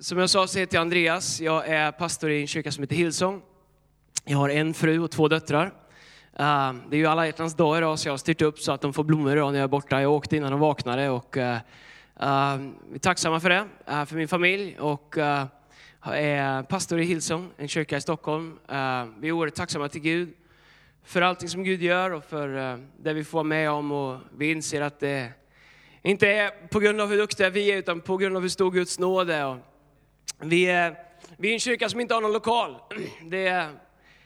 som jag sa så heter jag Andreas. Jag är pastor i en kyrka som heter Hillsong. Jag har en fru och två döttrar. Ehm, det är ju alla hjärtans dag idag så jag har styrt upp så att de får blommor idag när jag är borta. Jag åkte innan de vaknade och eh, ehm, vi är tacksamma för det, eh, för min familj. Och eh, jag är pastor i Hillsong, en kyrka i Stockholm. Ehm, vi är oerhört tacksamma till Gud för allting som Gud gör och för det vi får vara med om. Och vi inser att det inte är på grund av hur duktiga vi är utan på grund av hur stor Guds nåd är. Vi är, vi är en kyrka som inte har någon lokal. Det är,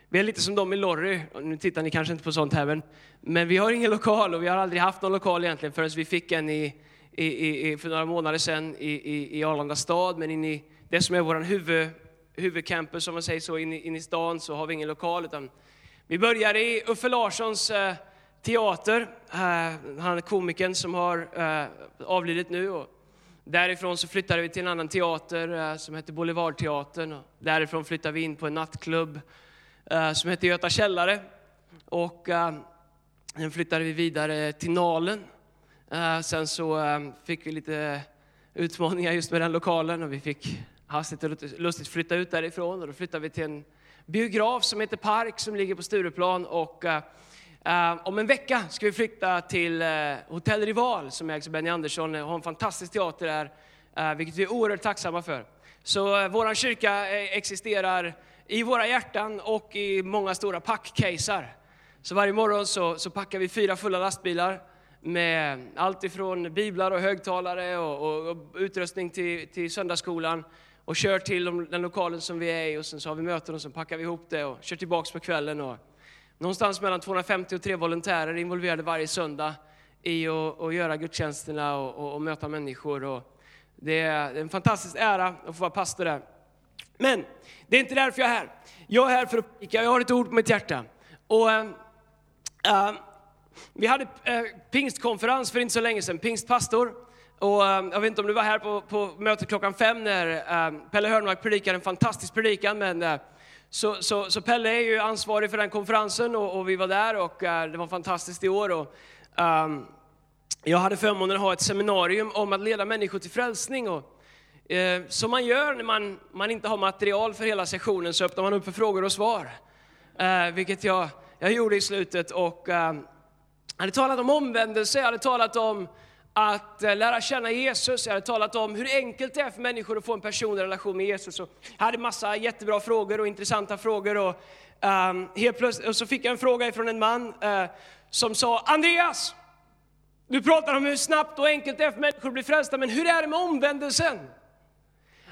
vi är lite som de i Lorry, nu tittar ni kanske inte på sånt här, men, men vi har ingen lokal och vi har aldrig haft någon lokal egentligen förrän vi fick en i, i, i, för några månader sedan i, i, i Arlanda stad. Men in i det som är vår huvud, huvudcampus, om man säger så, in i, in i stan så har vi ingen lokal. Utan vi började i Uffe Larssons eh, teater, eh, han är komikern som har eh, avlidit nu. Och, Därifrån så flyttade vi till en annan teater eh, som hette Boulevardteatern. Därifrån flyttade vi in på en nattklubb eh, som hette Göta källare. Och eh, sen flyttade vi vidare till Nalen. Sen så fick vi lite utmaningar just med den lokalen och vi fick hastigt och lustigt flytta ut därifrån. Och då flyttade vi till en biograf som heter Park som ligger på Stureplan. Och Uh, om en vecka ska vi flytta till uh, Hotell Rival som ägs av Benny Andersson och har en fantastisk teater där, uh, vilket vi är oerhört tacksamma för. Så uh, vår kyrka existerar i våra hjärtan och i många stora packcaser. Så varje morgon så, så packar vi fyra fulla lastbilar med allt ifrån biblar och högtalare och, och, och utrustning till, till söndagsskolan och kör till de, den lokalen som vi är i och sen så har vi möten och sen packar vi ihop det och kör tillbaks på kvällen. Och, Någonstans mellan 250 och 3 volontärer involverade varje söndag i att, att göra gudstjänsterna och, och, och, möta människor. Och det är en fantastisk ära att få vara pastor där. Men det är inte därför jag är här. Jag är här för att predika, jag har ett ord på mitt hjärta. Och, äh, vi hade äh, pingstkonferens för inte så länge sedan, pingstpastor. Och, äh, jag vet inte om du var här på, på mötet klockan fem när äh, Pelle Hörnmark predikade en fantastisk predikan. Men, så, så, så, Pelle är ju ansvarig för den konferensen och, och vi var där och uh, det var fantastiskt i år. Och, um, jag hade förmånen att ha ett seminarium om att leda människor till frälsning. Och, uh, som man gör när man, man inte har material för hela sessionen så öppnar man upp för frågor och svar. Uh, vilket jag, jag gjorde i slutet. Och, uh, hade talat om omvändelse, jag hade talat om att eh, lära känna Jesus. Jag hade talat om hur enkelt det är för människor att få en personlig relation med Jesus. Och jag hade massa jättebra frågor och intressanta frågor. Och, um, helt plötsligt, och så fick jag en fråga från en man uh, som sa, Andreas, du pratar om hur snabbt och enkelt det är för människor att bli frälsta, men hur är det med omvändelsen?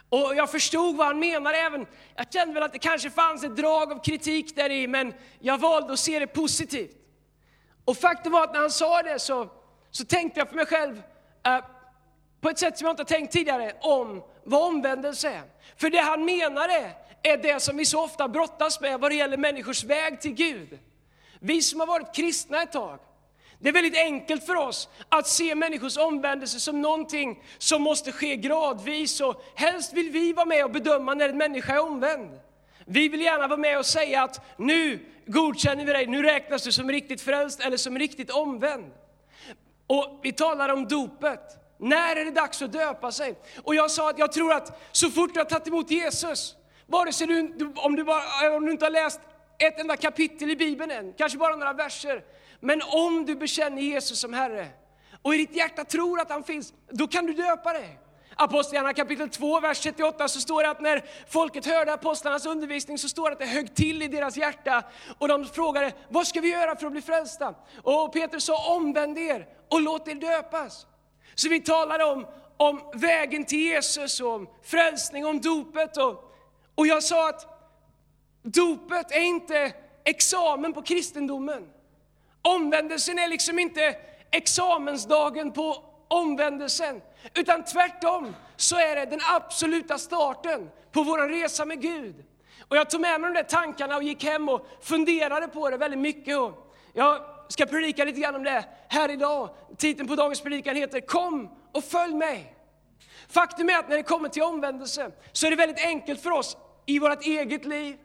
Och jag förstod vad han menade även, jag kände väl att det kanske fanns ett drag av kritik där i, men jag valde att se det positivt. Och faktum var att när han sa det så så tänkte jag för mig själv eh, på ett sätt som jag inte har tänkt tidigare om vad omvändelse är. För det han menade är det som vi så ofta brottas med vad det gäller människors väg till Gud. Vi som har varit kristna ett tag, det är väldigt enkelt för oss att se människors omvändelse som någonting som måste ske gradvis och helst vill vi vara med och bedöma när en människa är omvänd. Vi vill gärna vara med och säga att nu godkänner vi dig, nu räknas du som riktigt frälst eller som riktigt omvänd. Och vi talar om dopet. När är det dags att döpa sig? Och jag sa att jag tror att så fort du har tagit emot Jesus, vare sig du, om, du bara, eh, om du inte har läst ett enda kapitel i Bibeln än, kanske bara några verser, men om du bekänner Jesus som Herre och i ditt hjärta tror att han finns, då kan du döpa dig. Apostlagärningarna kapitel 2, vers 38 så står det att när folket hörde apostlarnas undervisning så står det att det högg till i deras hjärta och de frågade, vad ska vi göra för att bli frälsta? Och Peter sa, omvänd er och låt er döpas. Så vi talade om, om vägen till Jesus, om frälsning, om dopet. Och, och jag sa att dopet är inte examen på kristendomen. Omvändelsen är liksom inte examensdagen på omvändelsen. Utan tvärtom så är det den absoluta starten på vår resa med Gud. Och jag tog med mig de där tankarna och gick hem och funderade på det väldigt mycket. Och jag ska predika lite grann om det här idag. Titeln på dagens predikan heter Kom och följ mig. Faktum är att när det kommer till omvändelse så är det väldigt enkelt för oss i vårt eget liv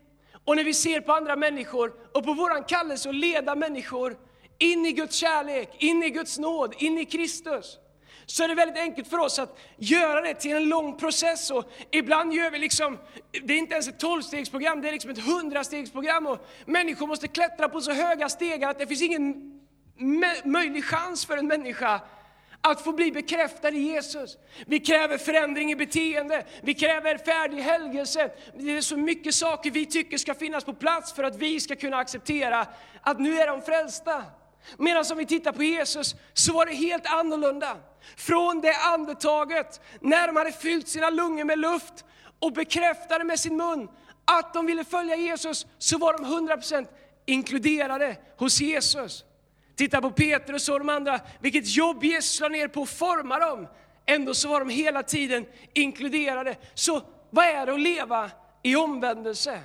och när vi ser på andra människor och på vår kallelse att leda människor in i Guds kärlek, in i Guds nåd, in i Kristus så är det väldigt enkelt för oss att göra det till en lång process. Och ibland gör vi liksom, det är inte ens ett tolvstegsprogram, det är liksom ett hundrastegsprogram. Och människor måste klättra på så höga stegar att det finns ingen möjlig chans för en människa att få bli bekräftad i Jesus. Vi kräver förändring i beteende, vi kräver färdig helgelse. Det är så mycket saker vi tycker ska finnas på plats för att vi ska kunna acceptera att nu är de frälsta. Medan om vi tittar på Jesus så var det helt annorlunda. Från det andetaget, när de hade fyllt sina lungor med luft och bekräftade med sin mun att de ville följa Jesus, så var de 100% inkluderade hos Jesus. Titta på Petrus och de andra, vilket jobb Jesus la ner på att forma dem. Ändå så var de hela tiden inkluderade. Så vad är det att leva i omvändelse?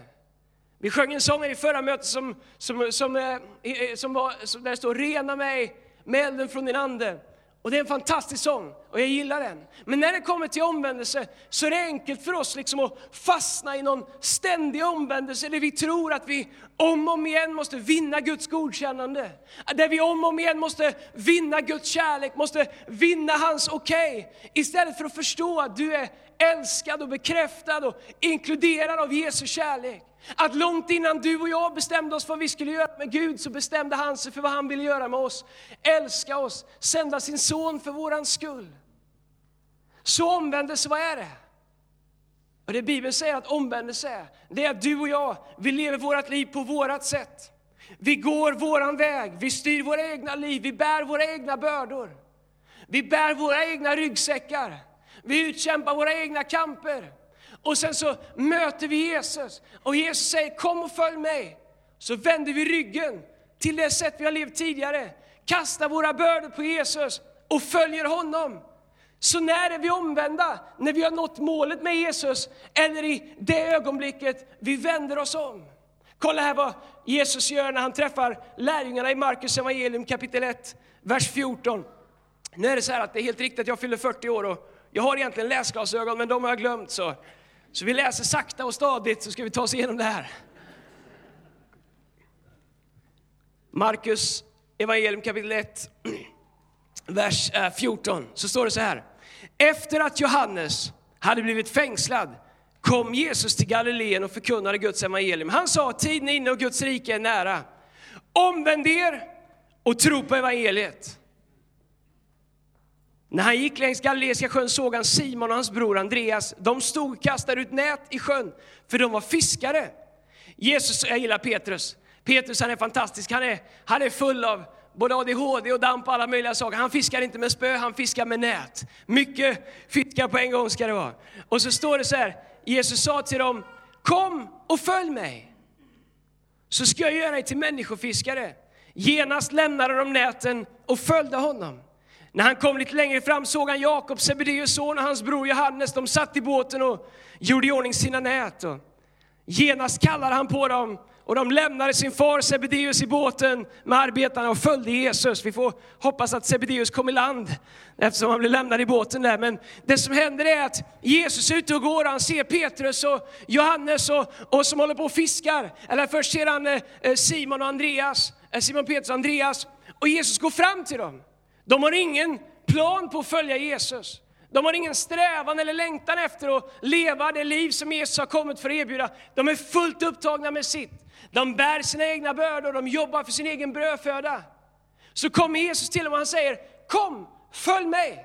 Vi sjöng en sång i förra mötet som, som, som, eh, eh, som, var, som där det står Rena mig med elden från din ande. Och det är en fantastisk sång och jag gillar den. Men när det kommer till omvändelse så är det enkelt för oss liksom att fastna i någon ständig omvändelse där vi tror att vi om och om igen måste vinna Guds godkännande. Där vi om och om igen måste vinna Guds kärlek, måste vinna hans okej. Okay. Istället för att förstå att du är älskad och bekräftad och inkluderad av Jesu kärlek. Att långt innan du och jag bestämde oss för vad vi skulle göra med Gud, så bestämde han sig för vad han ville göra med oss. Älska oss, sända sin son för våran skull. Så omvändelse, vad är det? Och det Bibeln säger att omvändelse är, det är att du och jag, vi lever vårt liv på vårat sätt. Vi går våran väg, vi styr våra egna liv, vi bär våra egna bördor. Vi bär våra egna ryggsäckar, vi utkämpar våra egna kamper. Och sen så möter vi Jesus och Jesus säger kom och följ mig. Så vänder vi ryggen till det sätt vi har levt tidigare, kastar våra bördor på Jesus och följer honom. Så när är vi omvända? När vi har nått målet med Jesus eller i det ögonblicket vi vänder oss om? Kolla här vad Jesus gör när han träffar lärjungarna i Markus evangelium kapitel 1, vers 14. Nu är det så här att det är helt riktigt att jag fyller 40 år och jag har egentligen läsglasögon men de har jag glömt så så vi läser sakta och stadigt så ska vi ta oss igenom det här. Markus evangelium kapitel 1, vers eh, 14, så står det så här. Efter att Johannes hade blivit fängslad kom Jesus till Galileen och förkunnade Guds evangelium. Han sa, tiden är inne och Guds rike är nära. Omvänd er och tro på evangeliet. När han gick längs Galileiska sjön såg han Simon och hans bror Andreas. De stod och kastade ut nät i sjön, för de var fiskare. Jesus, jag gillar Petrus. Petrus han är fantastisk, han är, han är full av både ADHD och damp och alla möjliga saker. Han fiskar inte med spö, han fiskar med nät. Mycket fiskar på en gång ska det vara. Och så står det så här, Jesus sa till dem, kom och följ mig. Så ska jag göra dig till människofiskare. Genast lämnade de näten och följde honom. När han kom lite längre fram såg han Jakob, Sebedeus son och hans bror Johannes. De satt i båten och gjorde i ordning sina nät. Och genast kallade han på dem och de lämnade sin far Sebedeus i båten med arbetarna och följde Jesus. Vi får hoppas att Sebedeus kom i land eftersom han blev lämnad i båten där. Men det som händer är att Jesus är ute och går, och han ser Petrus och Johannes och, och som håller på och fiskar. Eller först ser han eh, Simon och Andreas, eh, Simon Petrus och Andreas. Och Jesus går fram till dem. De har ingen plan på att följa Jesus. De har ingen strävan eller längtan efter att leva det liv som Jesus har kommit för att erbjuda. De är fullt upptagna med sitt. De bär sina egna bördor, de jobbar för sin egen brödföda. Så kommer Jesus till dem och han säger, kom, följ mig.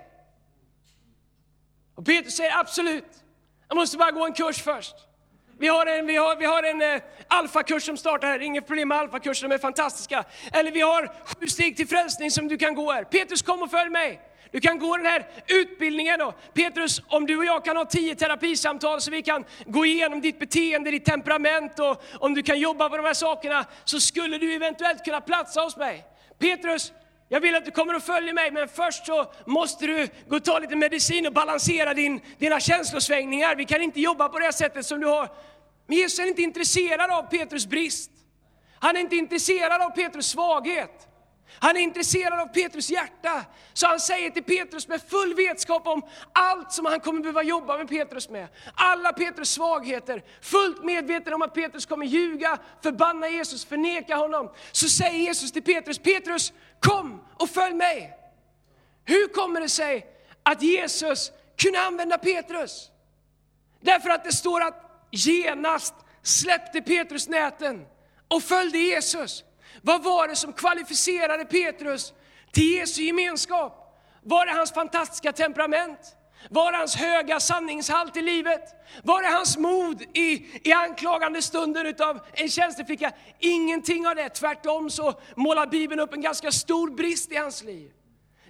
Och Petrus säger, absolut, jag måste bara gå en kurs först. Vi har en, vi har, vi har en eh, alfakurs som startar här, inget problem med alfakurser, de är fantastiska. Eller vi har sju steg till frälsning som du kan gå här. Petrus kom och följ mig. Du kan gå den här utbildningen då. Petrus, om du och jag kan ha tio terapisamtal så vi kan gå igenom ditt beteende, ditt temperament och om du kan jobba på de här sakerna så skulle du eventuellt kunna platsa hos mig. Petrus, jag vill att du kommer och följer mig, men först så måste du gå och ta lite medicin och balansera din, dina känslosvängningar. Vi kan inte jobba på det sättet som du har. Men Jesus är inte intresserad av Petrus brist. Han är inte intresserad av Petrus svaghet. Han är intresserad av Petrus hjärta. Så han säger till Petrus med full vetskap om allt som han kommer behöva jobba med Petrus med. Alla Petrus svagheter, fullt medveten om att Petrus kommer ljuga, förbanna Jesus, förneka honom. Så säger Jesus till Petrus, Petrus kom och följ mig. Hur kommer det sig att Jesus kunde använda Petrus. Därför att det står att genast släppte Petrus näten och följde Jesus. Vad var det som kvalificerade Petrus till Jesu gemenskap? Var det hans fantastiska temperament? Var det hans höga sanningshalt i livet? Var det hans mod i, i anklagande stunder utav en tjänsteflicka? Ingenting av det. Tvärtom så målar Bibeln upp en ganska stor brist i hans liv.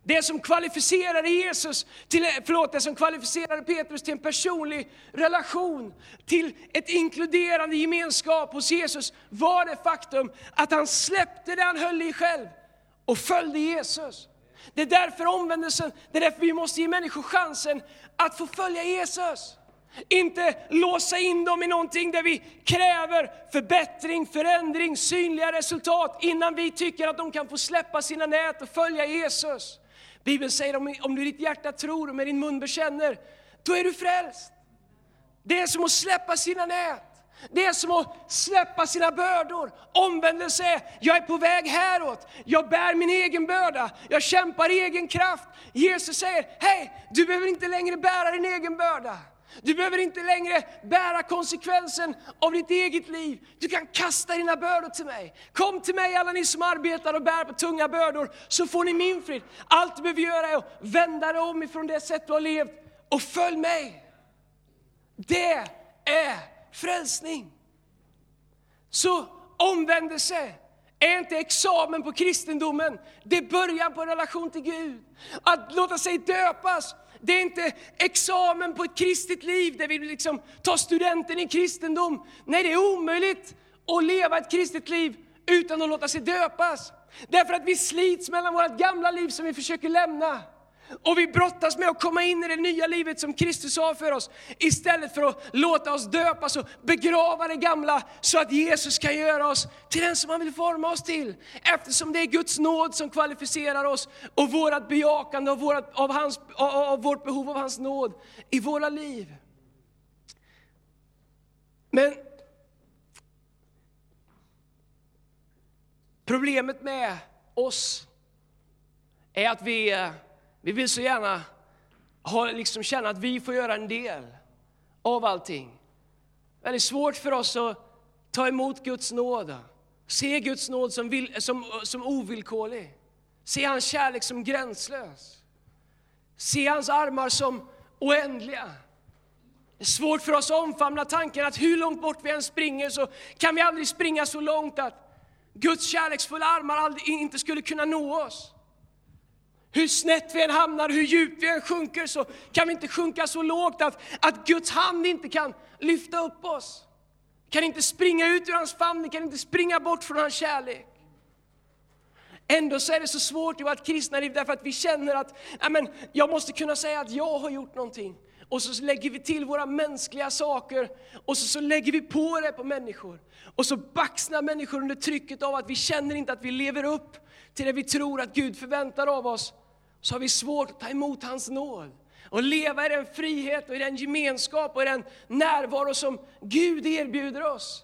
Det som kvalificerade Jesus till, förlåt, det som kvalificerade Petrus till en personlig relation, till ett inkluderande gemenskap hos Jesus, var det faktum att han släppte det han höll i själv och följde Jesus. Det är därför omvändelsen, det är därför vi måste ge människor chansen att få följa Jesus. Inte låsa in dem i någonting där vi kräver förbättring, förändring, synliga resultat innan vi tycker att de kan få släppa sina nät och följa Jesus. Bibeln säger om, om du i ditt hjärta tror och med din mun bekänner, då är du frälst. Det är som att släppa sina nät. Det är som att släppa sina bördor. Omvändelse är, jag är på väg häråt. Jag bär min egen börda. Jag kämpar i egen kraft. Jesus säger, hej, du behöver inte längre bära din egen börda. Du behöver inte längre bära konsekvensen av ditt eget liv. Du kan kasta dina bördor till mig. Kom till mig alla ni som arbetar och bär på tunga bördor, så får ni min frid. Allt du behöver göra är att vända dig om ifrån det sätt du har levt och följ mig. Det är frälsning. Så omvändelse är inte examen på kristendomen, det är början på en relation till Gud. Att låta sig döpas, det är inte examen på ett kristet liv där vi liksom tar studenten i kristendom. Nej, det är omöjligt att leva ett kristet liv utan att låta sig döpas. Därför att vi slits mellan vårt gamla liv som vi försöker lämna och vi brottas med att komma in i det nya livet som Kristus har för oss, istället för att låta oss döpas och begrava det gamla, så att Jesus kan göra oss till den som han vill forma oss till. Eftersom det är Guds nåd som kvalificerar oss, och vårt bejakande av, vårat, av, hans, av vårt behov av hans nåd i våra liv. Men problemet med oss är att vi eh, vi vill så gärna ha, liksom känna att vi får göra en del av allting. Det är svårt för oss att ta emot Guds nåd, se Guds nåd som, vill, som, som ovillkorlig, se hans kärlek som gränslös, se hans armar som oändliga. Det är svårt för oss att omfamna tanken att hur långt bort vi än springer så kan vi aldrig springa så långt att Guds kärleksfulla armar aldrig, inte skulle kunna nå oss. Hur snett vi än hamnar, hur djupt vi än sjunker, så kan vi inte sjunka så lågt att, att Guds hand inte kan lyfta upp oss. Vi Kan inte springa ut ur hans famn, vi kan inte springa bort från hans kärlek. Ändå så är det så svårt i vårt kristna liv därför att vi känner att amen, jag måste kunna säga att jag har gjort någonting. Och så lägger vi till våra mänskliga saker och så, så lägger vi på det på människor. Och så baxnar människor under trycket av att vi känner inte att vi lever upp till det vi tror att Gud förväntar av oss så har vi svårt att ta emot hans nåd och leva i den frihet och i den gemenskap och i den närvaro som Gud erbjuder oss.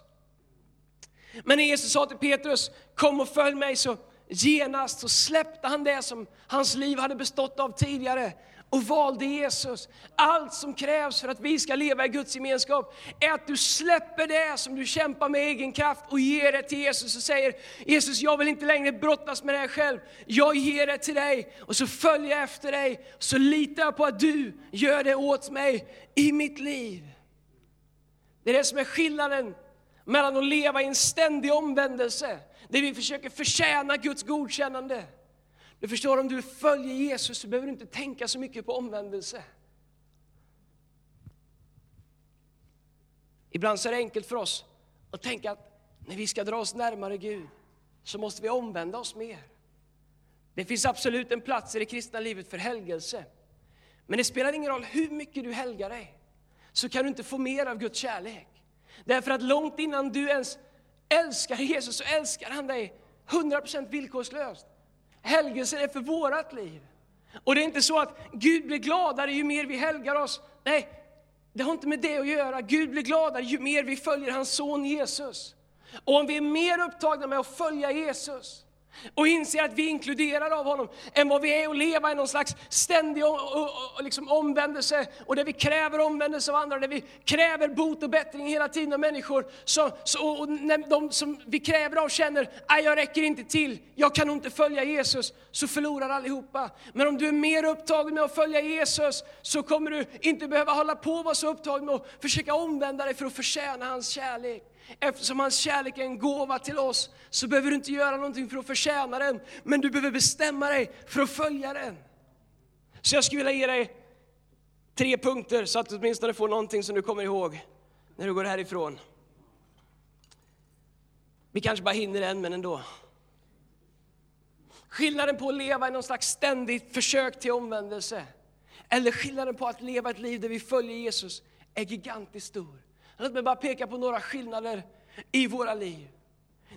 Men när Jesus sa till Petrus, kom och följ mig, så genast så släppte han det som hans liv hade bestått av tidigare och valde Jesus. Allt som krävs för att vi ska leva i Guds gemenskap är att du släpper det som du kämpar med egen kraft och ger det till Jesus och säger Jesus, jag vill inte längre brottas med det här själv. Jag ger det till dig och så följer jag efter dig. Så litar jag på att du gör det åt mig i mitt liv. Det är det som är skillnaden mellan att leva i en ständig omvändelse, där vi försöker förtjäna Guds godkännande, du förstår, om du följer Jesus så behöver du inte tänka så mycket på omvändelse. Ibland så är det enkelt för oss att tänka att när vi ska dra oss närmare Gud så måste vi omvända oss mer. Det finns absolut en plats i det kristna livet för helgelse. Men det spelar ingen roll hur mycket du helgar dig, så kan du inte få mer av Guds kärlek. Därför att långt innan du ens älskar Jesus så älskar han dig 100% villkorslöst. Helgelsen är för vårat liv. Och det är inte så att Gud blir gladare ju mer vi helgar oss. Nej, det har inte med det att göra. Gud blir gladare ju mer vi följer hans son Jesus. Och om vi är mer upptagna med att följa Jesus, och inser att vi är inkluderade av honom, än vad vi är att leva i någon slags ständig och, och, liksom omvändelse, och där vi kräver omvändelse av andra, där vi kräver bot och bättring hela tiden av människor. Så, så, och när de som vi kräver av känner, att jag räcker inte till, jag kan nog inte följa Jesus, så förlorar allihopa. Men om du är mer upptagen med att följa Jesus, så kommer du inte behöva hålla på och vara så upptagen med att försöka omvända dig för att förtjäna hans kärlek. Eftersom hans kärlek är en gåva till oss, så behöver du inte göra någonting för att förtjäna den, men du behöver bestämma dig för att följa den. Så jag skulle vilja ge dig tre punkter, så att du åtminstone får någonting som du kommer ihåg när du går härifrån. Vi kanske bara hinner en, men ändå. Skillnaden på att leva i någon slags ständigt försök till omvändelse, eller skillnaden på att leva ett liv där vi följer Jesus, är gigantiskt stor. Låt mig bara peka på några skillnader i våra liv.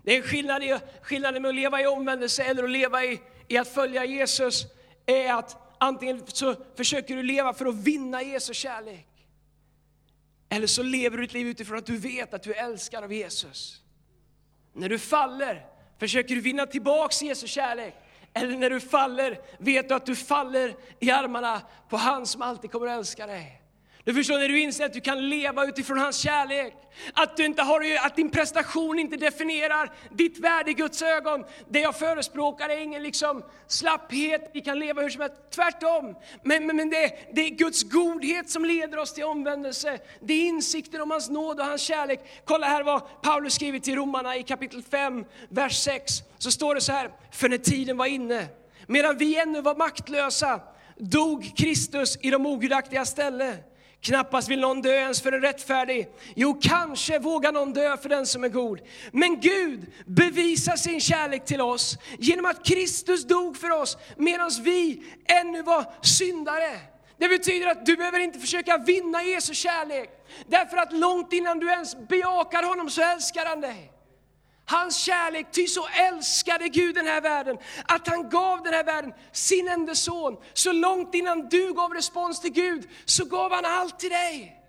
Det är skillnad i, skillnaden med att leva i omvändelse eller att leva i, i att följa Jesus, är att antingen så försöker du leva för att vinna Jesu kärlek. Eller så lever du ditt liv utifrån att du vet att du är älskad av Jesus. När du faller, försöker du vinna tillbaks Jesu kärlek. Eller när du faller, vet du att du faller i armarna på han som alltid kommer att älska dig. Du förstår när du inser att du kan leva utifrån hans kärlek. Att, du inte har, att din prestation inte definierar ditt värde i Guds ögon. Det jag förespråkar är ingen liksom slapphet, vi kan leva hur som helst. Tvärtom. Men, men, men det, det, är Guds godhet som leder oss till omvändelse. Det är insikten om hans nåd och hans kärlek. Kolla här vad Paulus skriver till romarna i kapitel 5, vers 6. Så står det så här, för när tiden var inne, medan vi ännu var maktlösa, dog Kristus i de ogudaktiga ställe. Knappast vill någon dö ens för en rättfärdig. Jo, kanske vågar någon dö för den som är god. Men Gud bevisar sin kärlek till oss genom att Kristus dog för oss medan vi ännu var syndare. Det betyder att du behöver inte försöka vinna Jesu kärlek. Därför att långt innan du ens bejakar honom så älskar han dig. Hans kärlek, ty så älskade Gud den här världen, att han gav den här världen sin enda son. Så långt innan du gav respons till Gud, så gav han allt till dig.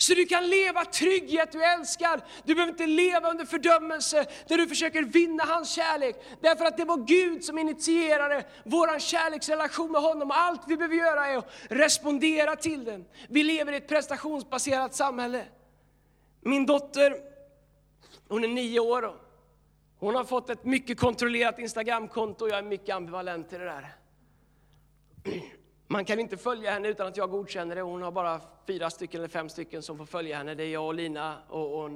Så du kan leva trygg i att du älskar. Du behöver inte leva under fördömelse, där du försöker vinna hans kärlek. Därför att det var Gud som initierade vår kärleksrelation med honom. Allt vi behöver göra är att respondera till den. Vi lever i ett prestationsbaserat samhälle. Min dotter hon är nio år. Och hon har fått ett mycket kontrollerat Instagramkonto och jag är mycket ambivalent till det där. Man kan inte följa henne utan att jag godkänner det. Hon har bara fyra stycken eller fem stycken som får följa henne. Det är jag och Lina och, och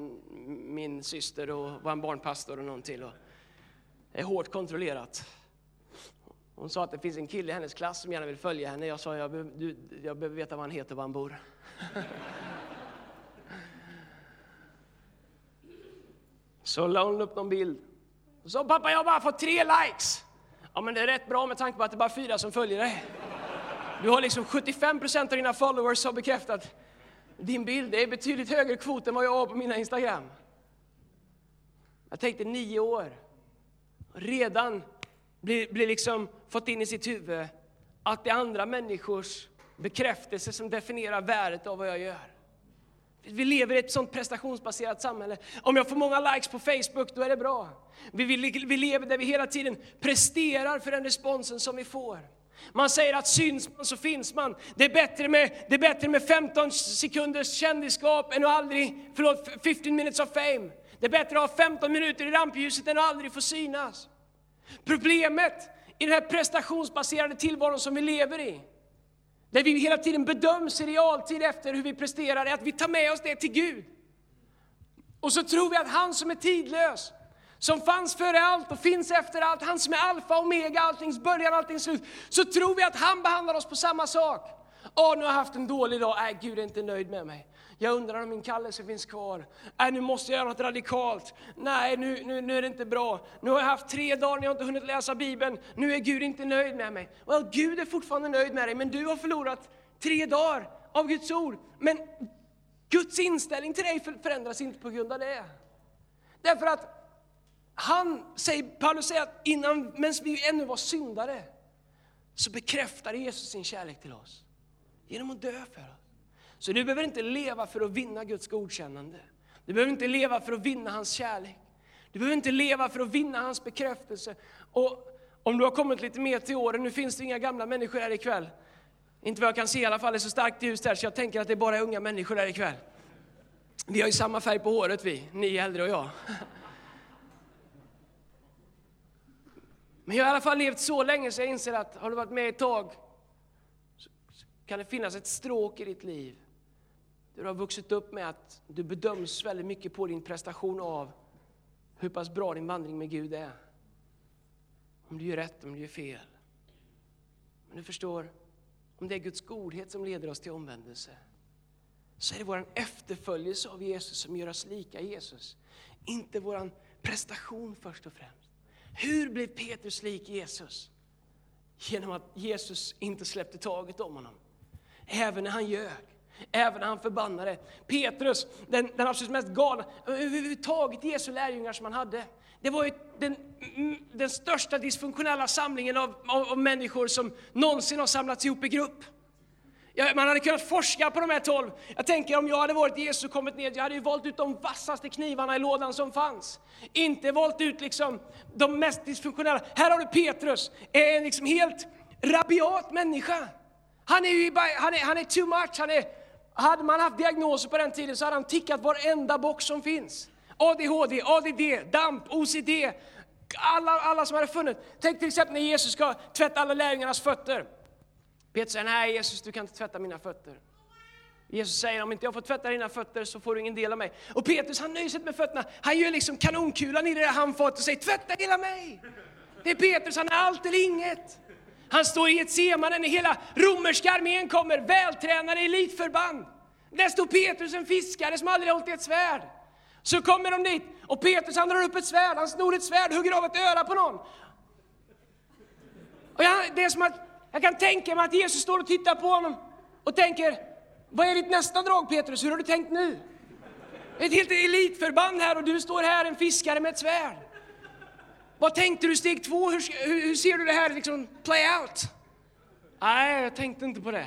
min syster och vår barnpastor och någon till. Och det är hårt kontrollerat. Hon sa att det finns en kille i hennes klass som gärna vill följa henne. Jag sa jag, jag behöver veta vad han heter och var han bor. Så la hon upp någon bild. Och sa pappa, jag har bara fått tre likes. Ja, men det är rätt bra med tanke på att det är bara fyra som följer dig. Du har liksom 75% av dina followers har bekräftat din bild. Det är betydligt högre kvot än vad jag har på mina Instagram. Jag tänkte nio år. Redan blir, blir liksom fått in i sitt huvud att det är andra människors bekräftelse som definierar värdet av vad jag gör. Vi lever i ett sånt prestationsbaserat samhälle. Om jag får många likes på Facebook, då är det bra. Vi, vi, vi lever där vi hela tiden presterar för den responsen som vi får. Man säger att syns man så finns man. Det är bättre med, det är bättre med 15 sekunders kändisskap än att aldrig, förlåt, 15 minutes of fame. Det är bättre att ha 15 minuter i rampljuset än att aldrig få synas. Problemet i den här prestationsbaserade tillvaron som vi lever i, där vi hela tiden bedöms i realtid efter hur vi presterar, är att vi tar med oss det till Gud. Och så tror vi att han som är tidlös, som fanns före allt och finns efter allt, han som är alfa och omega, alltings början, alltings slut, så tror vi att han behandlar oss på samma sak. Åh, nu har jag haft en dålig dag, nej Gud är inte nöjd med mig. Jag undrar om min kallelse finns kvar. Nej, nu måste jag göra något radikalt. Nej, nu, nu, nu är det inte bra. Nu har jag haft tre dagar när jag inte hunnit läsa Bibeln. Nu är Gud inte nöjd med mig. Well, Gud är fortfarande nöjd med dig, men du har förlorat tre dagar av Guds ord. Men Guds inställning till dig förändras inte på grund av det. Därför att han, säger, Paulus säger att innan, medan vi ännu var syndare, så bekräftade Jesus sin kärlek till oss. Genom att dö för oss. Så du behöver inte leva för att vinna Guds godkännande. Du behöver inte leva för att vinna hans kärlek. Du behöver inte leva för att vinna hans bekräftelse. Och om du har kommit lite mer till åren, nu finns det inga gamla människor här ikväll. Inte vad jag kan se i alla fall, det är så starkt ljus där så jag tänker att det bara är unga människor här ikväll. Vi har ju samma färg på håret vi, ni äldre och jag. Men jag har i alla fall levt så länge så jag inser att har du varit med ett tag så kan det finnas ett stråk i ditt liv du har vuxit upp med att du bedöms väldigt mycket på din prestation av hur pass bra din vandring med Gud är. Om du gör rätt, om du gör fel. Men du förstår, om det är Guds godhet som leder oss till omvändelse, så är det vår efterföljelse av Jesus som gör oss lika Jesus. Inte vår prestation först och främst. Hur blev Petrus lik Jesus? Genom att Jesus inte släppte taget om honom. Även när han ljög, även när han förbannade. Petrus, den, den absolut mest galna, överhuvudtaget Jesu lärjungar som han hade. Det var ju den, mm, den största dysfunktionella samlingen av, av, av människor som någonsin har samlats ihop i grupp. Ja, man hade kunnat forska på de här tolv. Jag tänker om jag hade varit Jesus och kommit ner, jag hade ju valt ut de vassaste knivarna i lådan som fanns. Inte valt ut liksom de mest dysfunktionella. Här har du Petrus, en liksom helt rabiat människa. Han är ju han är, han är too much. Han är, hade man haft diagnoser på den tiden så hade han tickat varenda box som finns. ADHD, ADD, DAMP, OCD, alla, alla som hade funnits. Tänk till exempel när Jesus ska tvätta alla lärjungarnas fötter. Petrus säger, nej Jesus du kan inte tvätta mina fötter. Jesus säger, om inte jag får tvätta dina fötter så får du ingen del av mig. Och Petrus han nöjer sig med fötterna. Han gör liksom kanonkulan i det där handfatet och säger, tvätta hela mig. Det är Petrus, han är allt eller inget. Han står i ett semane när hela romerska armén kommer, vältränade elitförband. Där står Petrus, en fiskare som aldrig hållit i ett svärd. Så kommer de dit och Petrus han drar upp ett svärd, han snor ett svärd, hugger av ett öra på någon. Och jag, det är som att jag kan tänka mig att Jesus står och tittar på honom och tänker, vad är ditt nästa drag Petrus, hur har du tänkt nu? Ett helt elitförband här och du står här, en fiskare med ett svärd. Vad tänkte du steg två, hur, hur, hur ser du det här liksom play out? Nej, jag tänkte inte på det.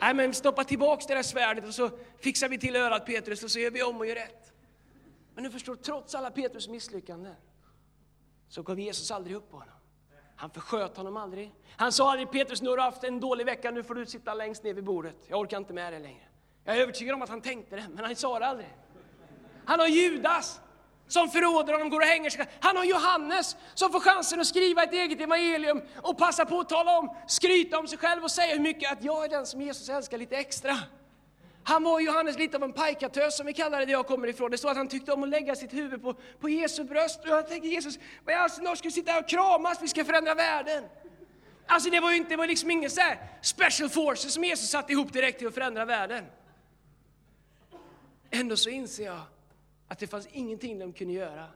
Nej, men stoppa tillbaks det där svärdet och så fixar vi till örat Petrus och så gör vi om och gör rätt. Men du förstår, trots alla Petrus misslyckanden så gav Jesus aldrig upp på honom. Han försköt honom aldrig. Han sa aldrig Petrus, nu har du haft en dålig vecka, nu får du sitta längst ner vid bordet. Jag orkar inte med det längre. Jag är övertygad om att han tänkte det, men han sa det aldrig. Han har Judas som förråder honom, går och hänger sig. Han har Johannes som får chansen att skriva ett eget evangelium och passa på att tala om, skryta om sig själv och säga hur mycket att jag är den som Jesus älskar lite extra. Han var Johannes lite av en pajkatös som vi kallar det där jag kommer ifrån. Det står att han tyckte om att lägga sitt huvud på, på Jesu bröst. Och jag tänkte Jesus, vad i all sin ska vi sitta här och kramas, vi ska förändra världen. Alltså det var ju inte, det var liksom ingen så special forces som Jesus satte ihop direkt till att förändra världen. Ändå så inser jag att det fanns ingenting de kunde göra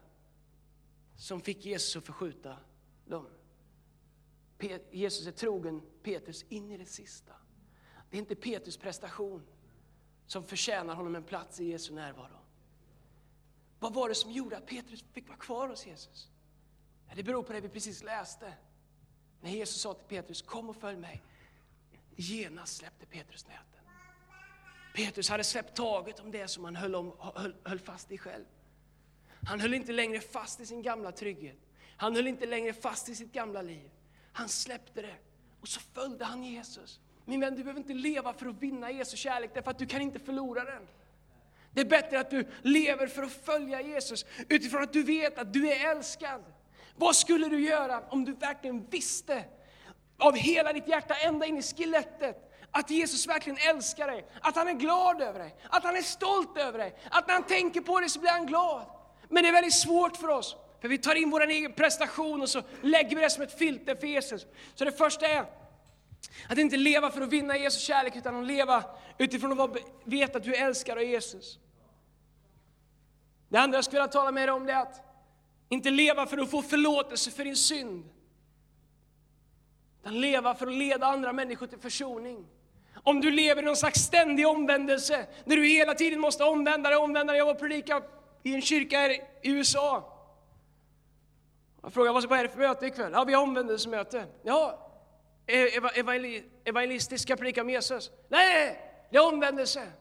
som fick Jesus att förskjuta dem. Jesus är trogen Petrus in i det sista. Det är inte Petrus prestation som förtjänar honom en plats i Jesu närvaro. Vad var det som gjorde att Petrus fick vara kvar hos Jesus? Det beror på det vi precis läste. När Jesus sa till Petrus, kom och följ mig. Genast släppte Petrus nätet. Petrus hade släppt taget om det som han höll, om, höll, höll fast i själv. Han höll inte längre fast i sin gamla trygghet. Han höll inte längre fast i sitt gamla liv. Han släppte det och så följde han Jesus. Min vän, du behöver inte leva för att vinna Jesu kärlek, därför att du kan inte förlora den. Det är bättre att du lever för att följa Jesus, utifrån att du vet att du är älskad. Vad skulle du göra om du verkligen visste, av hela ditt hjärta, ända in i skelettet, att Jesus verkligen älskar dig, att han är glad över dig, att han är stolt över dig, att när han tänker på dig så blir han glad. Men det är väldigt svårt för oss, för vi tar in vår egen prestation och så lägger vi det som ett filter för Jesus. Så det första är att inte leva för att vinna Jesu kärlek, utan att leva utifrån att veta att du älskar av Jesus. Det andra jag skulle vilja tala med dig om det är att inte leva för att få förlåtelse för din synd. Utan leva för att leda andra människor till försoning. Om du lever i någon slags ständig omvändelse, där du hela tiden måste omvända dig, omvända dig. Jag var och predikade i en kyrka här i USA. Jag frågade vad är det för möte ikväll? Ja, vi har omvändelsemöte. Ja, e-, evangelistiska predika om Jesus? Nej, det är omvändelse.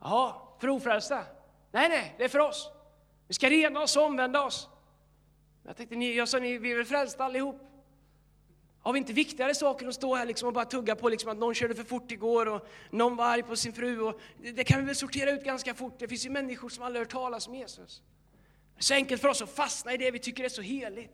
Jaha, för ofrälsta? Nej, nej, det är för oss. Vi ska rena oss och omvända oss. Jag tänkte, ni, jag sa, ni, vi är väl frälsta allihop? Har vi inte viktigare saker att stå här liksom och bara tugga på liksom att någon körde för fort igår och någon var arg på sin fru? Och det kan vi väl sortera ut ganska fort. Det finns ju människor som aldrig hört talas om Jesus. Det är så enkelt för oss att fastna i det vi tycker är så heligt.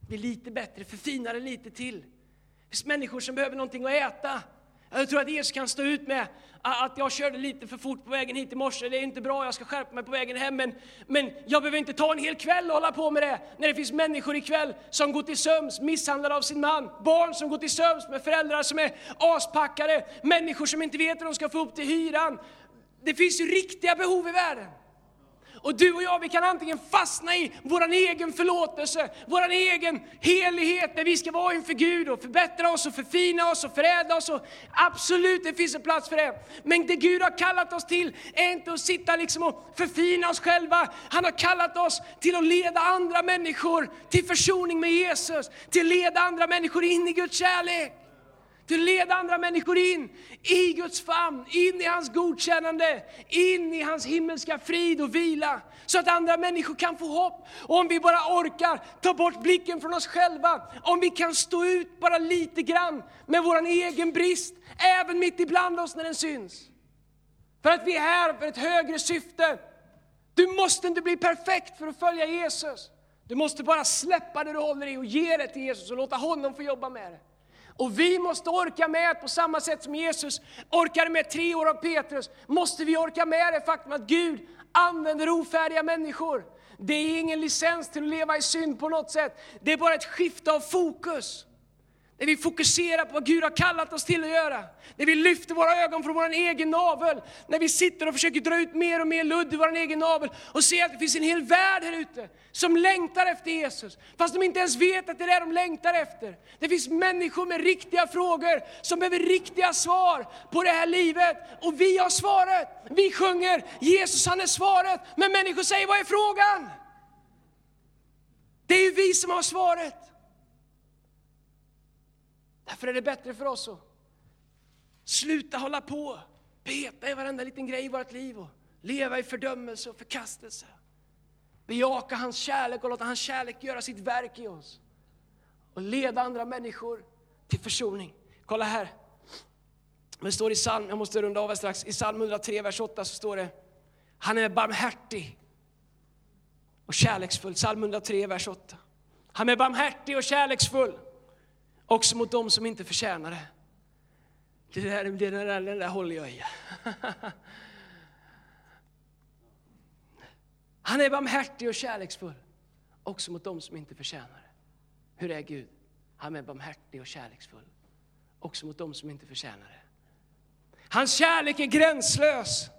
Bli lite bättre, förfina det lite till. Det finns människor som behöver någonting att äta. Jag tror att Jesus kan stå ut med att jag körde lite för fort på vägen hit i morse. Det är inte bra, jag ska skärpa mig på vägen hem. Men, men jag behöver inte ta en hel kväll och hålla på med det. När det finns människor ikväll som går till söms misshandlade av sin man. Barn som går till söms med föräldrar som är aspackade. Människor som inte vet hur de ska få upp till hyran. Det finns ju riktiga behov i världen. Och du och jag, vi kan antingen fastna i vår egen förlåtelse, vår egen helighet, där vi ska vara inför Gud och förbättra oss och förfina oss och förädla oss. Och absolut, det finns en plats för det. Men det Gud har kallat oss till är inte att sitta liksom och förfina oss själva. Han har kallat oss till att leda andra människor till försoning med Jesus, till att leda andra människor in i Guds kärlek. Du leder andra människor in i Guds famn, in i hans godkännande, in i hans himmelska frid och vila. Så att andra människor kan få hopp. Och om vi bara orkar ta bort blicken från oss själva, om vi kan stå ut bara lite grann med vår egen brist, även mitt ibland oss när den syns. För att vi är här för ett högre syfte. Du måste inte bli perfekt för att följa Jesus. Du måste bara släppa det du håller i och ge det till Jesus och låta honom få jobba med det. Och vi måste orka med, på samma sätt som Jesus orkade med tre år av Petrus, måste vi orka med det faktum att Gud använder ofärdiga människor. Det är ingen licens till att leva i synd på något sätt, det är bara ett skifte av fokus. När vi fokuserar på vad Gud har kallat oss till att göra. När vi lyfter våra ögon från vår egen navel. När vi sitter och försöker dra ut mer och mer ludd i vår egen navel och ser att det finns en hel värld här ute som längtar efter Jesus. Fast de inte ens vet att det är det de längtar efter. Det finns människor med riktiga frågor som behöver riktiga svar på det här livet. Och vi har svaret. Vi sjunger Jesus han är svaret. Men människor säger vad är frågan? Det är ju vi som har svaret. Därför är det bättre för oss att sluta hålla på, peta i varenda liten grej i vårt liv och leva i fördömelse och förkastelse. Bejaka hans kärlek och låta hans kärlek göra sitt verk i oss. Och leda andra människor till försoning. Kolla här. Det står i psalm, jag måste runda av här strax, i psalm 103, vers 8 så står det, han är barmhärtig och kärleksfull. Psalm 103, vers 8. Han är barmhärtig och kärleksfull. Också mot dem som inte förtjänar det. Det där, det där, det där håller jag i. Han är barmhärtig och kärleksfull, också mot dem som inte förtjänar det. Hur är Gud? Han är barmhärtig och kärleksfull, också mot dem som inte förtjänar det. Hans kärlek är gränslös.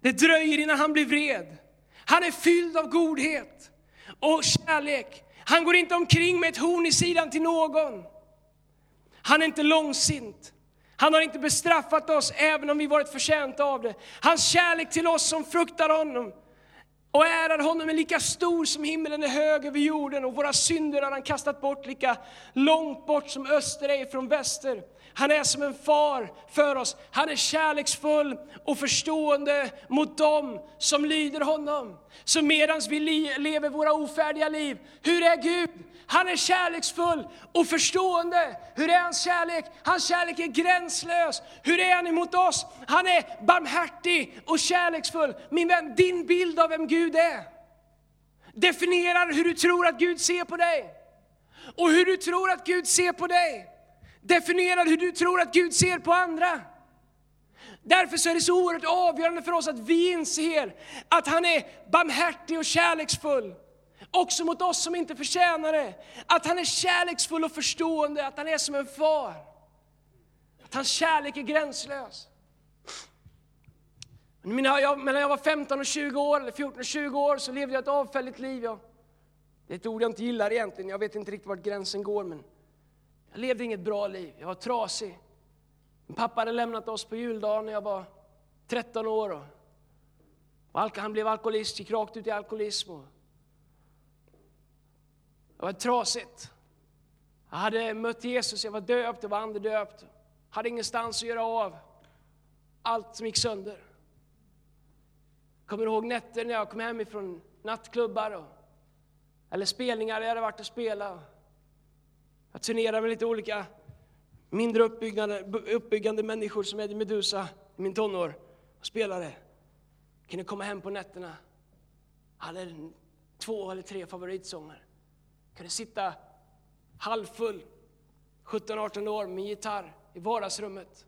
Det dröjer innan han blir vred. Han är fylld av godhet och kärlek. Han går inte omkring med ett horn i sidan till någon. Han är inte långsint. Han har inte bestraffat oss även om vi varit förtjänta av det. Hans kärlek till oss som fruktar honom och ärar honom är lika stor som himlen är hög över jorden och våra synder har han kastat bort lika långt bort som öster är från väster. Han är som en far för oss. Han är kärleksfull och förstående mot dem som lyder honom. Så medan vi lever våra ofärdiga liv, hur är Gud? Han är kärleksfull och förstående. Hur är hans kärlek? Hans kärlek är gränslös. Hur är han emot oss? Han är barmhärtig och kärleksfull. Min vän, din bild av vem Gud är definierar hur du tror att Gud ser på dig. Och hur du tror att Gud ser på dig definierar hur du tror att Gud ser på andra. Därför så är det så oerhört avgörande för oss att vi inser att han är barmhärtig och kärleksfull. Också mot oss som inte förtjänar det. Att han är kärleksfull och förstående, att han är som en far. Att hans kärlek är gränslös. Jag, mellan jag var 15 och 20 år, eller 14 och 20 år, så levde jag ett avfälligt liv. Jag, det är ett ord jag inte gillar egentligen, jag vet inte riktigt vart gränsen går. Men jag levde inget bra liv, jag var trasig. Min pappa hade lämnat oss på juldagen när jag var 13 år. Och han blev alkoholist, gick rakt ut i alkoholism. Det var trasigt. Jag hade mött Jesus, jag var döpt, jag var andedöpt. Hade ingenstans att göra av allt som gick sönder. Jag kommer ihåg nätter när jag kom hem ifrån nattklubbar och, eller spelningar där jag hade varit och spelat. Jag turnerade med lite olika mindre uppbyggande, uppbyggande människor som Eddie Medusa i min tonår och spelade. Jag kunde komma hem på nätterna. hade två eller tre favoritsånger. Jag kunde sitta halvfull, 17-18 år, med gitarr i vardagsrummet.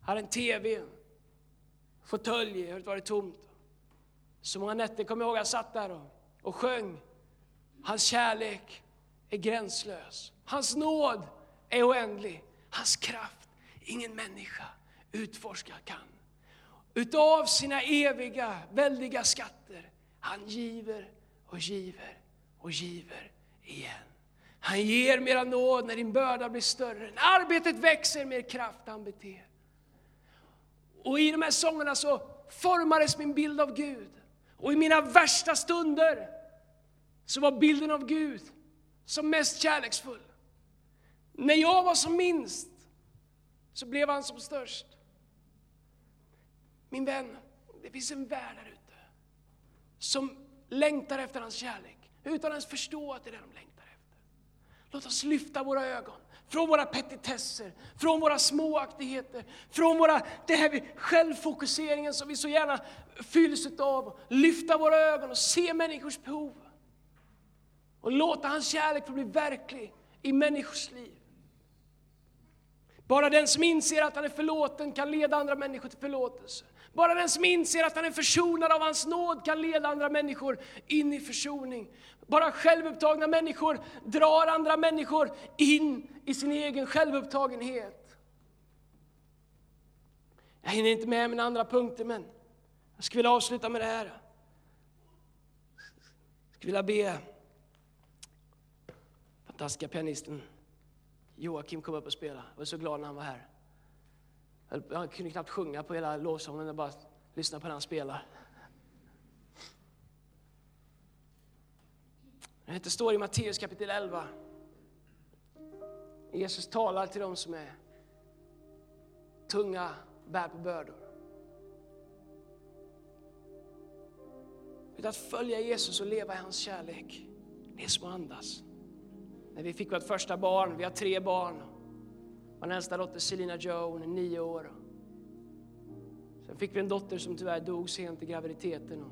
Jag hade en TV, fåtölj, det hade varit tomt. Så många nätter kommer jag ihåg jag satt där och, och sjöng. Hans kärlek är gränslös. Hans nåd är oändlig. Hans kraft ingen människa utforska kan. Utav sina eviga, väldiga skatter, han giver och giver och giver igen. Han ger mera nåd när din börda blir större. När arbetet växer, mer kraft han beter. Och i de här sångerna så formades min bild av Gud. Och i mina värsta stunder så var bilden av Gud som mest kärleksfull. När jag var som minst så blev han som störst. Min vän, det finns en värld där ute som längtar efter hans kärlek utan att ens förstå att det är det de längtar efter. Låt oss lyfta våra ögon från våra petitesser, från våra småaktigheter, från våra, det här självfokuseringen som vi så gärna fylls av. Lyfta våra ögon och se människors behov. Och låta hans kärlek få bli verklig i människors liv. Bara den som inser att han är förlåten kan leda andra människor till förlåtelse. Bara den som inser att han är försonad av hans nåd kan leda andra människor in i försoning. Bara självupptagna människor drar andra människor in i sin egen självupptagenhet. Jag hinner inte med mina andra punkter, men jag skulle vilja avsluta med det här. Jag skulle vilja be fantastiska pianisten Joakim kom upp och spelade. Jag var så glad när han var här. Jag kunde knappt sjunga på hela lovsången, jag bara lyssna på när han spelade. Det står i Matteus kapitel 11. Jesus talar till dem som är tunga, bär på bördor. Att följa Jesus och leva i hans kärlek, det är som att andas. När vi fick vårt första barn, vi har tre barn. Vår äldsta dotter Selina Joe, hon är nio år. Sen fick vi en dotter som tyvärr dog sent i graviditeten.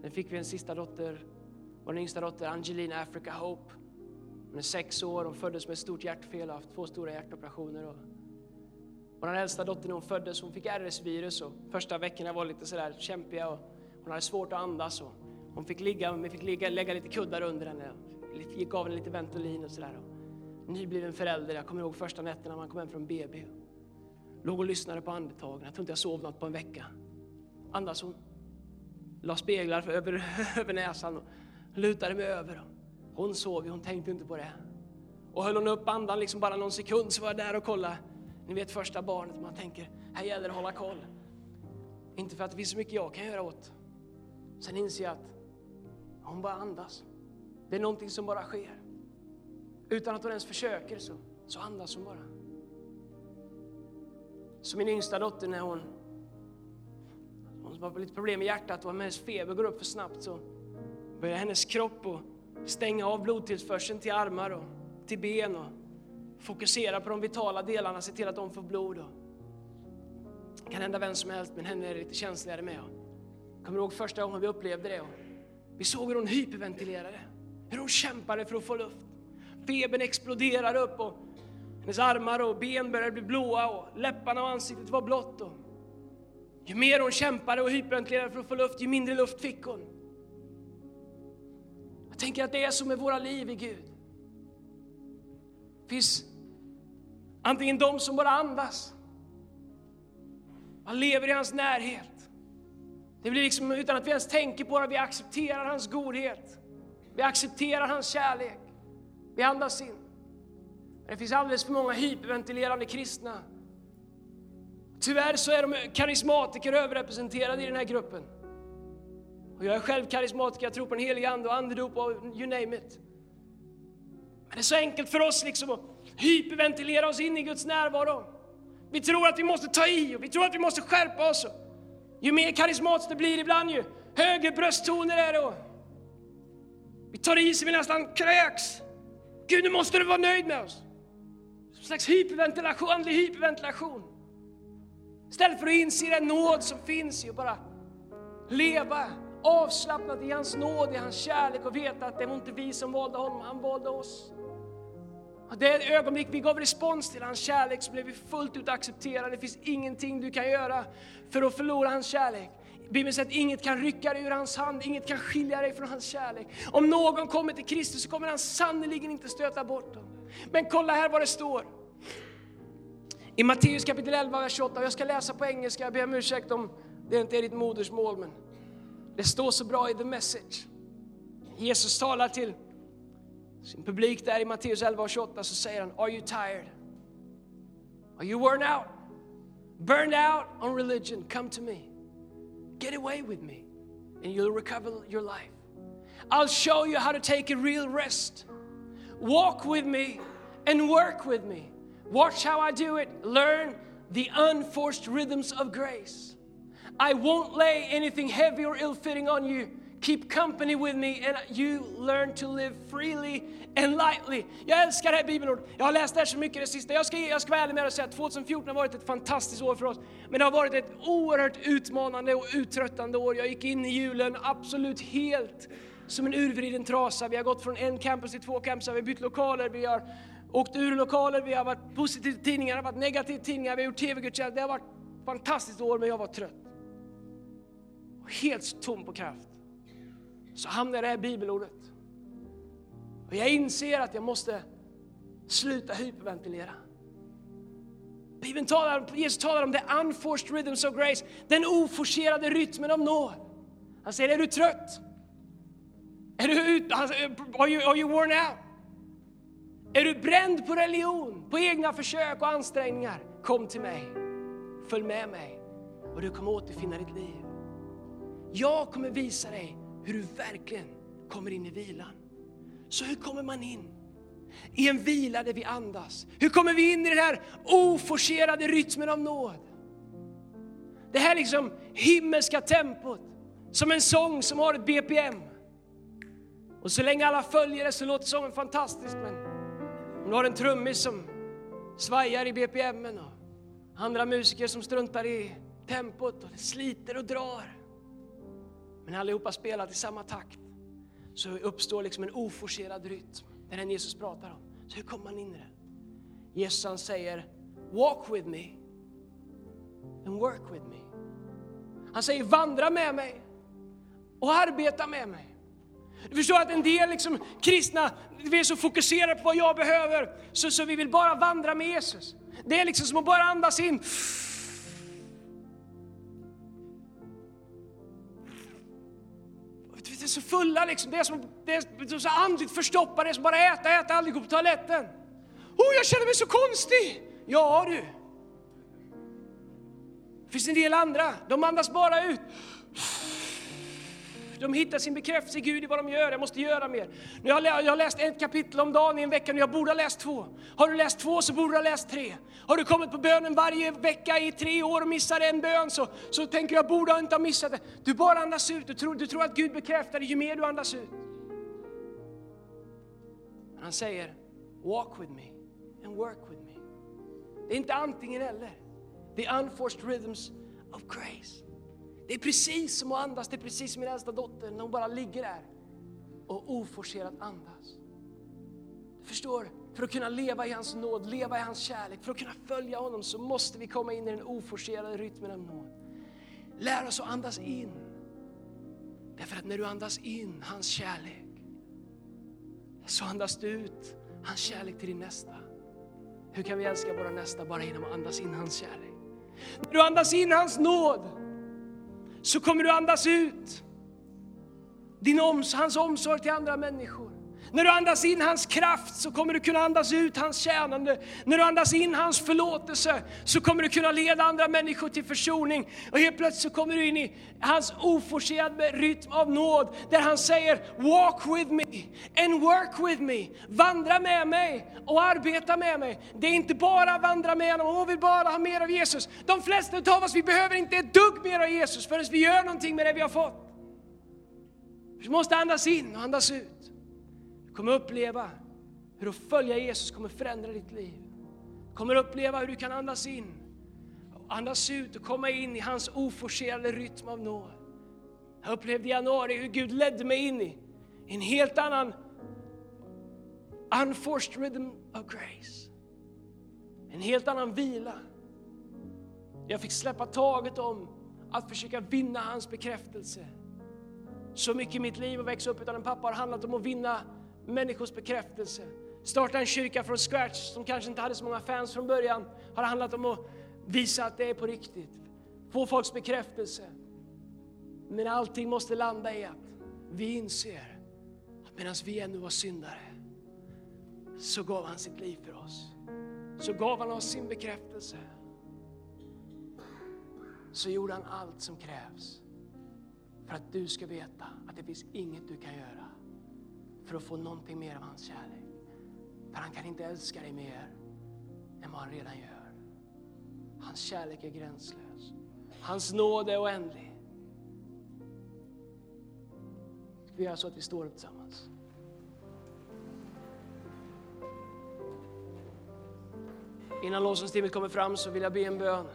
Sen fick vi en sista dotter, vår yngsta dotter Angelina Africa Hope. Hon är sex år, hon föddes med ett stort hjärtfel och har haft två stora hjärtoperationer. vår äldsta dotter när hon föddes, hon fick RS-virus och första veckorna var lite sådär kämpiga och hon hade svårt att andas. Och hon fick ligga, vi fick ligga, lägga lite kuddar under henne, gav henne lite Ventolin och sådär nybliven förälder. Jag kommer ihåg första nätterna när man kom hem från BB. Låg och lyssnade på andetagen. Jag tror inte jag sov något på en vecka. Andas hon. La speglar över, över näsan och lutade mig över. Hon sov ju, hon tänkte inte på det. Och höll hon upp andan liksom bara någon sekund så var jag där och kollade. Ni vet första barnet, man tänker här gäller det att hålla koll. Inte för att det finns så mycket jag kan göra åt. Sen inser jag att hon bara andas. Det är någonting som bara sker. Utan att hon ens försöker så, så andas hon bara. Så min yngsta dotter när hon, hon har lite problem med hjärtat och hennes feber går upp för snabbt så börjar hennes kropp att stänga av blodtillförseln till armar och till ben och fokusera på de vitala delarna, se till att de får blod. Det kan hända vem som helst, men henne är det lite känsligare med. Jag kommer ihåg första gången vi upplevde det. Och vi såg hur hon hyperventilerade, hur hon kämpade för att få luft. Febern exploderar upp och hennes armar och ben började bli blåa och läpparna och ansiktet var blått. Och ju mer hon kämpade och hyperventilerade för att få luft, ju mindre luft fick hon. Jag tänker att det är så med våra liv i Gud. Det finns antingen de som bara andas, man lever i hans närhet. Det blir liksom utan att vi ens tänker på det, vi accepterar hans godhet. Vi accepterar hans kärlek. Vi andas in. Men det finns alldeles för många hyperventilerande kristna. Tyvärr så är de karismatiker överrepresenterade i den här gruppen. Och jag är själv karismatiker, jag tror på den helige Ande och andedop och you name it. Men det är så enkelt för oss liksom att hyperventilera oss in i Guds närvaro. Vi tror att vi måste ta i och vi tror att vi måste skärpa oss. Ju mer karismatiskt det blir ibland ju Högre brösttoner är det. Vi tar i så vi nästan kräks. Gud, nu måste du vara nöjd med oss. Som slags hyperventilation, andlig hyperventilation. Istället för att inse den nåd som finns i att bara leva avslappnat i hans nåd, i hans kärlek och veta att det var inte vi som valde honom, han valde oss. Och det ögonblick vi gav respons till hans kärlek så blev vi fullt ut accepterade. Det finns ingenting du kan göra för att förlora hans kärlek. Bibeln säger att inget kan rycka dig ur hans hand, inget kan skilja dig från hans kärlek. Om någon kommer till Kristus så kommer han sannerligen inte stöta bort dem. Men kolla här vad det står. I Matteus kapitel 11, vers 28, jag ska läsa på engelska, jag ber om ursäkt om det inte är ditt modersmål, men det står så bra i the message. Jesus talar till sin publik där i Matteus 11 och 28 så säger han, Are you tired? Are you worn out? Burned out on religion? Come to me. Get away with me and you'll recover your life. I'll show you how to take a real rest. Walk with me and work with me. Watch how I do it. Learn the unforced rhythms of grace. I won't lay anything heavy or ill fitting on you. Keep company with me and you learn to live freely and lightly. Jag älskar det här bibelordet. Jag har läst det här så mycket det sista. Jag ska, jag ska vara ärlig med att säga att 2014 har varit ett fantastiskt år för oss. Men det har varit ett oerhört utmanande och uttröttande år. Jag gick in i julen absolut helt som en urvriden trasa. Vi har gått från en campus till två campus, vi har bytt lokaler, vi har åkt ur lokaler, vi har varit positiva tidningar, vi har varit negativa tidningar, vi har gjort tv-gudstjänst. Det har varit ett fantastiskt år, men jag var trött helt tom på kraft, så hamnar jag i det här bibelordet. Och jag inser att jag måste sluta hyperventilera. Bibeln talar, Jesus talar om the unforced rhythms of grace, den oforcerade rytmen av nåd. Han säger, är du trött? Är du ut, are, you, are you worn out? Är du bränd på religion, på egna försök och ansträngningar? Kom till mig, följ med mig och du kommer återfinna ditt liv. Jag kommer visa dig hur du verkligen kommer in i vilan. Så hur kommer man in i en vila där vi andas? Hur kommer vi in i den här oforcerade rytmen av nåd? Det här liksom himmelska tempot, som en sång som har ett BPM. Och så länge alla följer det så låter sången fantastisk, men om du har en trummis som svajar i BPM och andra musiker som struntar i tempot och det sliter och drar men allihopa spelar i samma takt, så uppstår liksom en oforcerad rytm. Det är den Jesus pratar om. Så hur kommer man in i det? Jesus han säger, walk with me and work with me. Han säger, vandra med mig och arbeta med mig. Du förstår att en del liksom, kristna, vi är så fokuserade på vad jag behöver, så, så vi vill bara vandra med Jesus. Det är liksom som att bara andas in så fulla liksom. Det är som, det är så andligt förstoppade, det är som bara äta, äta, aldrig gå på toaletten. Oh, jag känner mig så konstig! Ja du. Det finns en del andra, de andas bara ut. De hittar sin bekräftelse i Gud i vad de gör. Jag måste göra mer. Nu har jag, jag har läst ett kapitel om dagen i en vecka, nu jag borde ha läst två. Har du läst två så borde du ha läst tre. Har du kommit på bönen varje vecka i tre år och missar en bön så, så tänker jag borde inte ha missat det. Du bara andas ut. Du tror, du tror att Gud bekräftar det ju mer du andas ut. Men han säger, walk with me and work with me. Det är inte antingen eller. The unforced rhythms of grace. Det är precis som att andas, det är precis som min äldsta dotter när hon bara ligger där och oforcerat andas. Du förstår, för att kunna leva i hans nåd, leva i hans kärlek, för att kunna följa honom så måste vi komma in i den oforcerade rytmen av nåd. Lär oss att andas in. Därför att när du andas in hans kärlek så andas du ut hans kärlek till din nästa. Hur kan vi älska våra nästa bara genom att andas in hans kärlek? När du andas in hans nåd så kommer du andas ut din oms hans omsorg till andra människor. När du andas in hans kraft så kommer du kunna andas ut hans tjänande. När du andas in hans förlåtelse så kommer du kunna leda andra människor till försoning. Och helt plötsligt så kommer du in i hans oforcerade rytm av nåd där han säger Walk with me and work with me. Vandra med mig och arbeta med mig. Det är inte bara vandra med honom och vill bara ha mer av Jesus. De flesta av oss vi behöver inte ett dugg mer av Jesus förrän vi gör någonting med det vi har fått. Vi måste andas in och andas ut. Du kommer uppleva hur att följa Jesus kommer förändra ditt liv. Kommer uppleva hur du kan andas in, andas ut och komma in i hans oforcerade rytm av nåd. Jag upplevde i januari hur Gud ledde mig in i en helt annan unforced rhythm of grace. En helt annan vila. Jag fick släppa taget om att försöka vinna hans bekräftelse. Så mycket i mitt liv att växa upp utan en pappa har handlat om att vinna människors bekräftelse. Starta en kyrka från scratch som kanske inte hade så många fans från början har handlat om att visa att det är på riktigt. Få folks bekräftelse. Men allting måste landa i att vi inser att medan vi ännu var syndare så gav han sitt liv för oss. Så gav han oss sin bekräftelse. Så gjorde han allt som krävs för att du ska veta att det finns inget du kan göra för att få någonting mer av hans kärlek. För han kan inte älska dig mer än vad han redan gör. Hans kärlek är gränslös. Hans nåd är oändlig. Ska vi göra så att vi står upp tillsammans? Innan lovsångsteamet kommer fram så vill jag be en bön.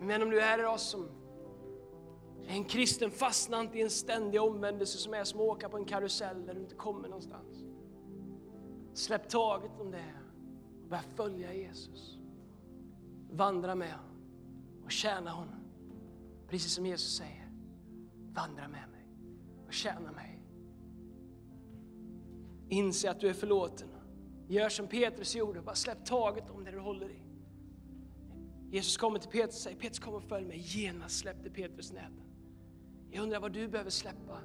Men om du är här idag som en kristen fastnar inte i en ständig omvändelse som är som att åka på en karusell där du inte kommer någonstans. Släpp taget om det och börja följa Jesus. Vandra med honom och tjäna honom. Precis som Jesus säger, vandra med mig och tjäna mig. Inse att du är förlåten. Gör som Petrus gjorde, bara släpp taget om det du håller i. Jesus kommer till Petrus och säger, Petrus kom och följ mig. Genast släppte Petrus näten. Jag undrar vad du behöver släppa,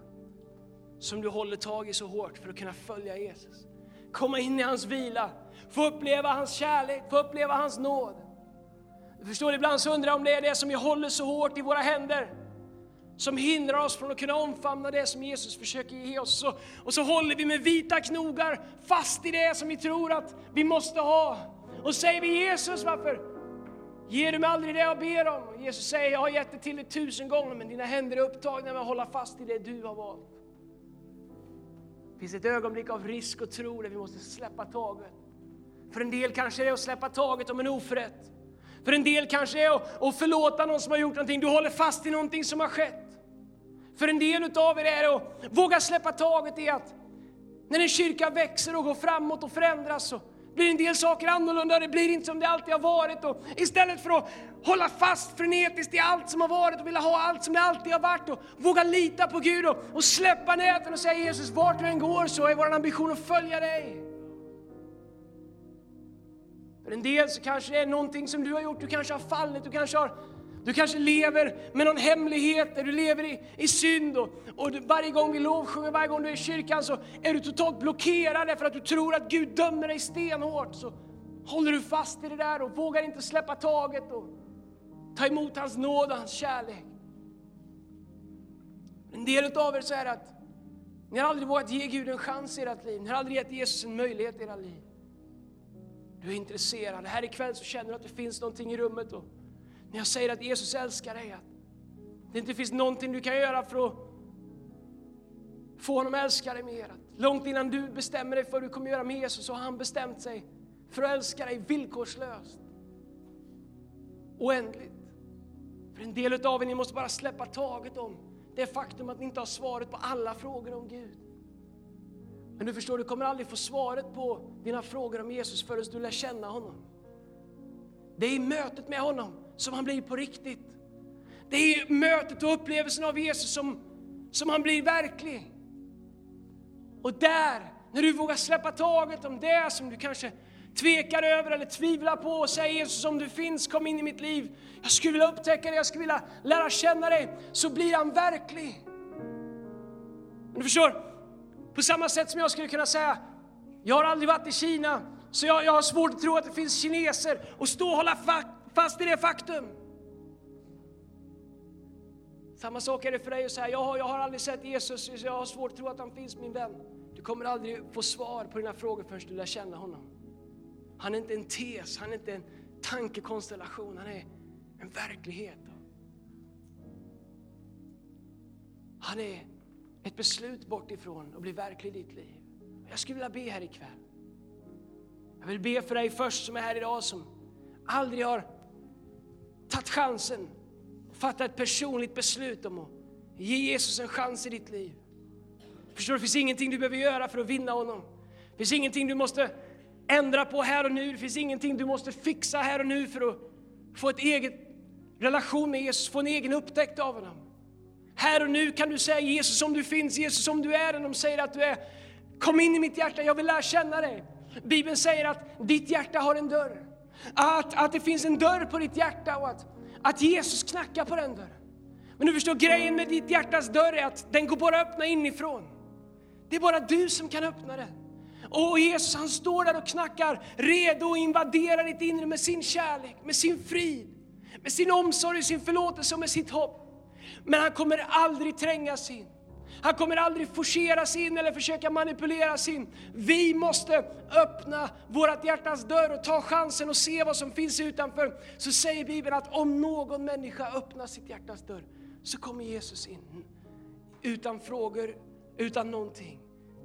som du håller tag i så hårt för att kunna följa Jesus. Komma in i hans vila, få uppleva hans kärlek, få uppleva hans nåd. Du förstår, ibland så undrar jag om det är det som jag håller så hårt i våra händer som hindrar oss från att kunna omfamna det som Jesus försöker ge oss. Och, och så håller vi med vita knogar fast i det som vi tror att vi måste ha. Och säger vi Jesus, varför ger du mig aldrig det jag ber om? Och Jesus säger, jag har gett det till dig tusen gånger, men dina händer är upptagna med att hålla fast i det du har valt. Det finns ett ögonblick av risk och tro där vi måste släppa taget. För en del kanske det är att släppa taget om en oförrätt. För en del kanske det är att förlåta någon som har gjort någonting. Du håller fast i någonting som har skett. För en del utav er är det att våga släppa taget i att när en kyrka växer och går framåt och förändras så blir en del saker annorlunda, det blir inte som det alltid har varit. Och istället för att hålla fast frenetiskt i allt som har varit och vilja ha allt som det alltid har varit och våga lita på Gud och, och släppa näten och säga Jesus, vart du än går så är vår ambition att följa dig. För en del så kanske det är någonting som du har gjort, du kanske har fallit, du kanske har du kanske lever med någon hemlighet där du lever i, i synd och, och du, varje gång vi lovsjunger, varje gång du är i kyrkan så är du totalt blockerad därför att du tror att Gud dömer dig stenhårt. Så håller du fast i det där och vågar inte släppa taget och ta emot hans nåd och hans kärlek. En del av er så är att ni har aldrig vågat ge Gud en chans i ert liv. Ni har aldrig gett Jesus en möjlighet i era liv. Du är intresserad. Här ikväll så känner du att det finns någonting i rummet. Och när jag säger att Jesus älskar dig, att det inte finns någonting du kan göra för att få honom att älska dig mer. Att långt innan du bestämmer dig för vad du kommer göra med Jesus så har han bestämt sig för att älska dig villkorslöst. Oändligt. För en del av er, ni måste bara släppa taget om det faktum att ni inte har svaret på alla frågor om Gud. Men du förstår, du kommer aldrig få svaret på dina frågor om Jesus förrän du lär känna honom. Det är i mötet med honom som han blir på riktigt. Det är mötet och upplevelsen av Jesus som, som han blir verklig. Och där, när du vågar släppa taget om det som du kanske tvekar över eller tvivlar på och säger Jesus om du finns, kom in i mitt liv. Jag skulle vilja upptäcka dig, jag skulle vilja lära känna dig. Så blir han verklig. Men du förstår, på samma sätt som jag skulle kunna säga, jag har aldrig varit i Kina, så jag, jag har svårt att tro att det finns kineser och stå och hålla fast i det faktum. Samma sak är det för dig att säga, jag har, jag har aldrig sett Jesus, så jag har svårt att tro att han finns min vän. Du kommer aldrig få svar på dina frågor förrän du lär känna honom. Han är inte en tes, han är inte en tankekonstellation, han är en verklighet. Han är ett beslut bort ifrån och blir verklig i ditt liv. Jag skulle vilja be här ikväll. Jag vill be för dig först som är här idag som aldrig har tagit chansen och fattat ett personligt beslut om att ge Jesus en chans i ditt liv. Förstår du, det finns ingenting du behöver göra för att vinna honom. Det finns ingenting du måste ändra på här och nu. Det finns ingenting du måste fixa här och nu för att få ett eget relation med Jesus, få en egen upptäckt av honom. Här och nu kan du säga Jesus om du finns, Jesus om du är den. De säger att du är, kom in i mitt hjärta, jag vill lära känna dig. Bibeln säger att ditt hjärta har en dörr. Att, att det finns en dörr på ditt hjärta och att, att Jesus knackar på den dörren. Men du förstår, grejen med ditt hjärtas dörr är att den går bara att öppna inifrån. Det är bara du som kan öppna den. Och Jesus han står där och knackar, redo att invadera ditt inre med sin kärlek, med sin frid, med sin omsorg, sin förlåtelse och med sitt hopp. Men han kommer aldrig trängas in. Han kommer aldrig forceras in eller försöka manipuleras in. Vi måste öppna vårt hjärtas dörr och ta chansen och se vad som finns utanför. Så säger Bibeln att om någon människa öppnar sitt hjärtas dörr så kommer Jesus in. Utan frågor, utan någonting.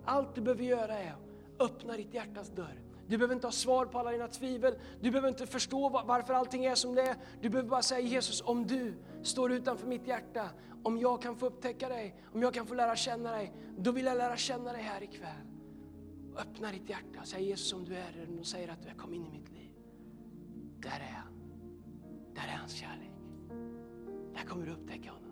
Allt du behöver göra är att öppna ditt hjärtas dörr. Du behöver inte ha svar på alla dina tvivel. Du behöver inte förstå varför allting är som det är. Du behöver bara säga Jesus, om du står utanför mitt hjärta, om jag kan få upptäcka dig, om jag kan få lära känna dig, då vill jag lära känna dig här ikväll. Öppna ditt hjärta och säg Jesus om du är där och säger att du är kom in i mitt liv. Där är han. Där är hans kärlek. Där kommer du upptäcka honom.